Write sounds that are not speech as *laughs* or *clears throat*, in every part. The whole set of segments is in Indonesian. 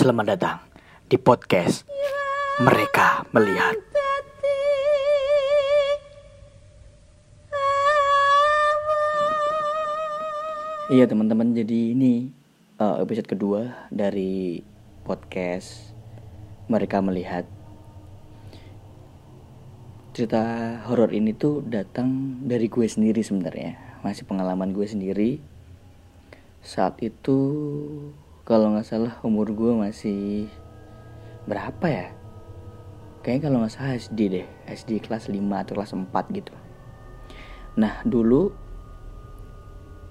Selamat datang di podcast Mereka Melihat. Iya teman-teman, jadi ini uh, episode kedua dari podcast Mereka Melihat. Cerita horor ini tuh datang dari gue sendiri sebenarnya, masih pengalaman gue sendiri. Saat itu kalau nggak salah umur gue masih berapa ya? Kayaknya kalau nggak salah SD deh, SD kelas 5 atau kelas 4 gitu. Nah dulu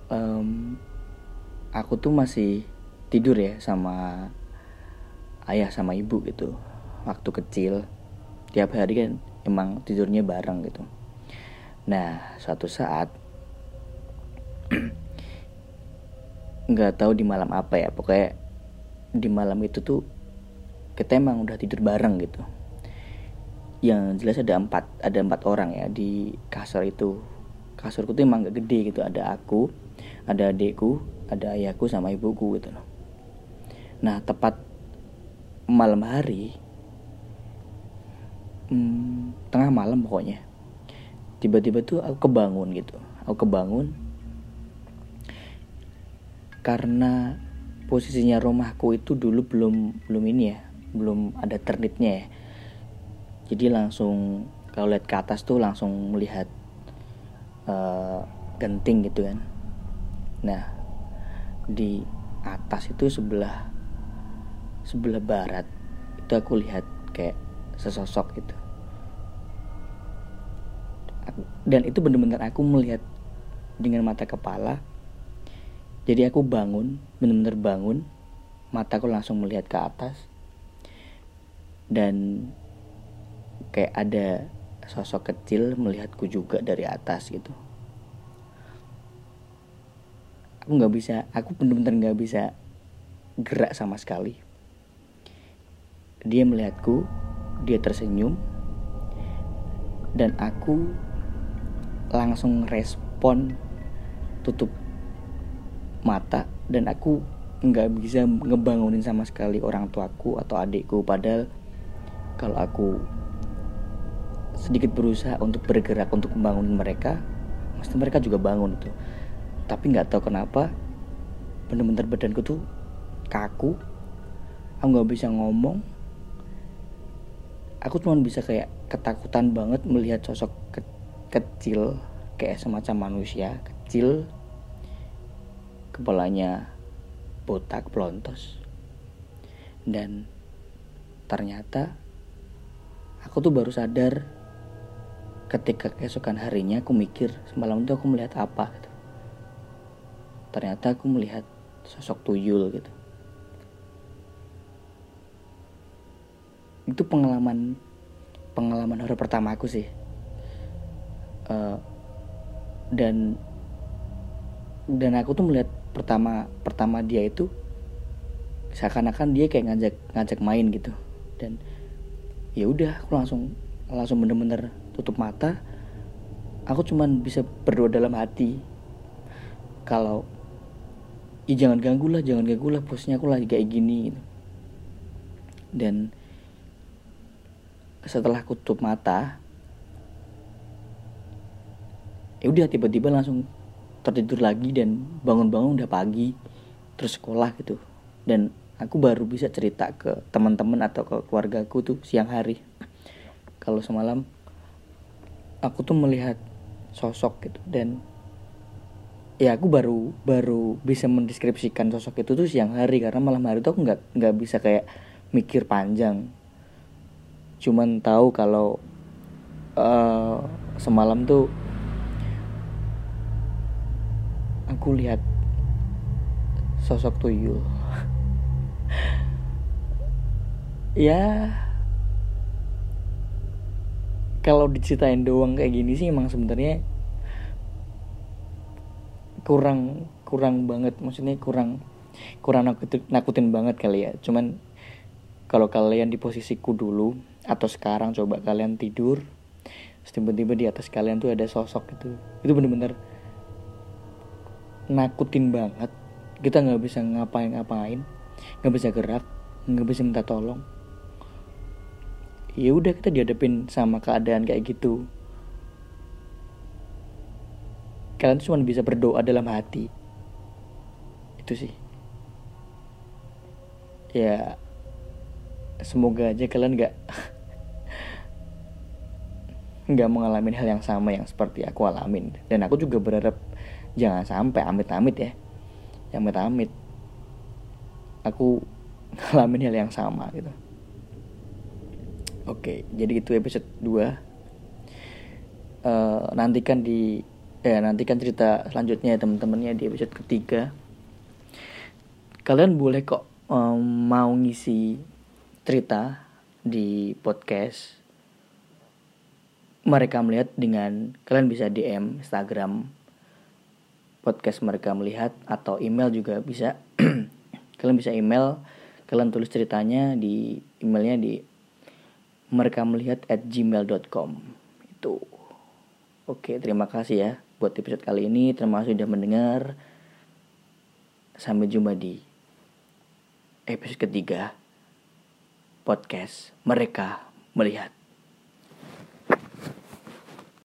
um, aku tuh masih tidur ya sama ayah sama ibu gitu waktu kecil tiap hari kan emang tidurnya bareng gitu nah suatu saat *clears throat* nggak tahu di malam apa ya. Pokoknya di malam itu tuh kita emang udah tidur bareng gitu. Yang jelas ada empat ada empat orang ya di kasur itu. Kasurku tuh emang gak gede gitu. Ada aku ada adekku ada ayahku sama ibuku gitu loh. Nah tepat malam hari hmm, tengah malam pokoknya tiba-tiba tuh aku kebangun gitu. Aku kebangun karena posisinya rumahku itu dulu belum belum ini ya belum ada ternitnya ya. Jadi langsung kalau lihat ke atas tuh langsung melihat uh, genting gitu kan. Nah di atas itu sebelah sebelah barat itu aku lihat kayak sesosok gitu. Dan itu benar-benar aku melihat dengan mata kepala jadi aku bangun benar-benar bangun mataku langsung melihat ke atas. Dan kayak ada sosok kecil melihatku juga dari atas gitu. Aku nggak bisa aku bener-bener nggak bisa gerak sama sekali. Dia melihatku dia tersenyum dan aku langsung respon tutup mata dan aku nggak bisa ngebangunin sama sekali orang tuaku atau adikku. Padahal kalau aku sedikit berusaha untuk bergerak untuk membangun mereka pasti mereka juga bangun tuh. Tapi nggak tahu kenapa bener-bener badanku tuh kaku. Aku nggak bisa ngomong. Aku cuma bisa kayak ketakutan banget melihat sosok ke kecil kayak semacam manusia kecil kepalanya botak pelontos. Dan ternyata aku tuh baru sadar ketika keesokan harinya aku mikir semalam itu aku melihat apa? gitu. Ternyata aku melihat sosok tuyul gitu. Itu pengalaman pengalaman horor pertama aku sih. Uh, dan dan aku tuh melihat pertama pertama dia itu seakan-akan dia kayak ngajak ngajak main gitu. Dan ya udah aku langsung langsung bener-bener tutup mata. Aku cuman bisa berdoa dalam hati. Kalau ya jangan ganggu lah jangan ganggu lah posnya aku lagi kayak gini gitu. dan setelah aku tutup mata ya udah tiba-tiba langsung tertidur lagi dan bangun-bangun udah pagi terus sekolah gitu. Dan aku baru bisa cerita ke teman-teman atau ke keluargaku tuh siang hari. *clears throat* Kalau semalam aku tuh melihat sosok gitu dan ya aku baru baru bisa mendeskripsikan sosok itu tuh siang hari. Karena malam hari tuh aku nggak nggak bisa kayak mikir panjang. Cuman tahu kalau uh, semalam tuh aku lihat sosok tuyul. *laughs* Ya kalau diceritain doang kayak gini sih emang sebenarnya kurang kurang banget. Maksudnya kurang kurang nakutin, nakutin banget kali ya. Cuman kalau kalian di posisiku dulu atau sekarang coba kalian tidur tiba-tiba di atas kalian tuh ada sosok itu itu bener-bener nakutin banget. Kita nggak bisa ngapain-ngapain. Nggak bisa gerak. Nggak bisa minta tolong. Ya udah kita dihadapin sama keadaan kayak gitu. Kalian cuma bisa berdoa dalam hati. Itu sih. Ya semoga aja kalian nggak *laughs* nggak mengalami hal yang sama yang seperti aku alamin. Dan aku juga berharap jangan sampai amit-amit ya. Yang amit-amit. Aku *laughs* ngalamin hal yang sama gitu. Oke jadi itu episode 2 uh, eh, nantikan di ya nantikan cerita selanjutnya ya teman-temannya di episode ketiga. Kalian boleh kok um, mau ngisi cerita di podcast. Mereka melihat dengan kalian bisa DM Instagram podcast mereka melihat atau email juga bisa. *clears throat* Kalian bisa email kalian tulis ceritanya di emailnya di mereka melihat at gmail.com itu. Oke terima kasih ya buat episode kali ini. Terima kasih sudah mendengar. Sampai jumpa di episode ketiga podcast mereka melihat